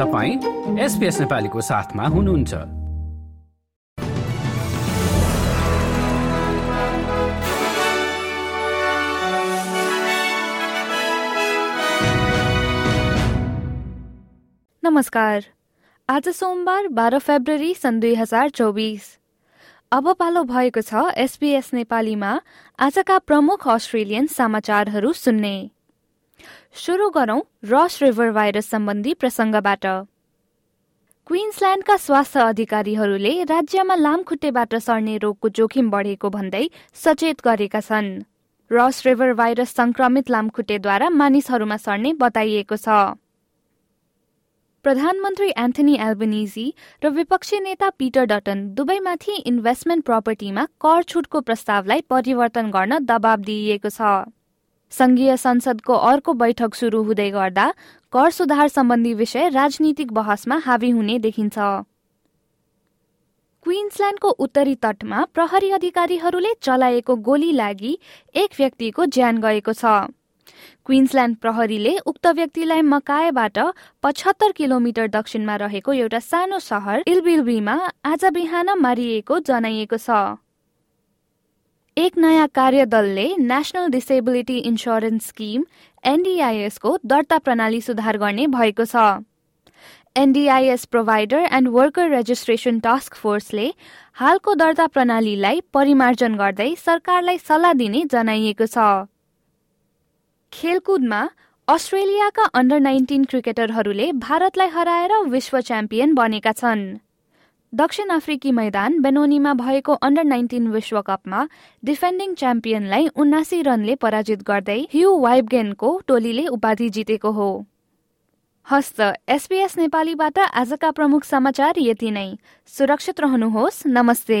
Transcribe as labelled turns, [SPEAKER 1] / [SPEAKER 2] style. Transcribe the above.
[SPEAKER 1] तपाईँ एसपिएस नेपालीको साथमा हुनुहुन्छ।
[SPEAKER 2] नमस्कार। आज सोमबार बाह्र फेब्रुअरी सन् दुई हजार चौबिस। अब पालो भएको छ एसपीएस नेपालीमा आजका प्रमुख अस्ट्रेलियन समाचारहरू सुन्ने। सुरु गरौं रस रिभर भाइरस सम्बन्धी प्रसङ्गबाट। क्विन्सल्याण्डका स्वास्थ्य अधिकारीहरूले राज्यमा लामखुट्टेबाट सर्ने रोगको जोखिम बढेको भन्दै सचेत गरेका छन्। रस रिभर भाइरस संक्रमित लामखुट्टेद्वारा मानिसहरूमा सर्ने बताइएको छ। प्रधानमन्त्री एन्थनी एल्बनिजी र विपक्षी नेता पिटर डटन दुवैमाथि इन्भेस्टमेन्ट प्रपर्टीमा कर छुटको प्रस्तावलाई परिवर्तन गर्न दबाव दिइएको छ। संघीय संसदको अर्को बैठक शुरू हुँदै गर्दा कर सुधार सम्बन्धी विषय राजनीतिक बहसमा हावी हुने देखिन्छ। क्विन्सल्याण्डको उत्तरी तटमा प्रहरी अधिकारीहरूले चलाएको गोली लागि एक व्यक्तिको ज्यान गएको छ। क्विन्सल्याण्ड प्रहरीले उक्त व्यक्तिलाई मकाएबाट पचहत्तर किलोमिटर दक्षिणमा रहेको एउटा सानो सहर इलबिलबीमा आज बिहान मारिएको जनाइएको छ। एक नयाँ कार्यदलले नेशनल डिसेबिलिटी इन्सुरेन्स स्किम एनडिआइएसको दर्ता प्रणाली सुधार गर्ने भएको छ। NDIS provider and worker registration task फोर्सले हालको दर्ता प्रणालीलाई परिमार्जन गर्दै सरकारलाई सल्लाह दिने जनाइएको छ। खेलकुदमा अस्ट्रेलियाका अन्डर नाइन्टिन क्रिकेटरहरूले भारतलाई हराएर विश्व च्याम्पियन बनेका छन्। दक्षिण अफ्रिकी मैदान बेनोनीमा भएको अन्डर नाइन्टिन विश्वकपमा डिफेन्डिङ च्याम्पियनलाई उन्नासी रनले पराजित गर्दै ह्यु वाइबगेनको टोलीले उपाधि जितेको हो। हस्त एसपीएस नेपालीबाट आजका प्रमुख समाचार यति नै। सुरक्षित रहनुहोस्। नमस्ते।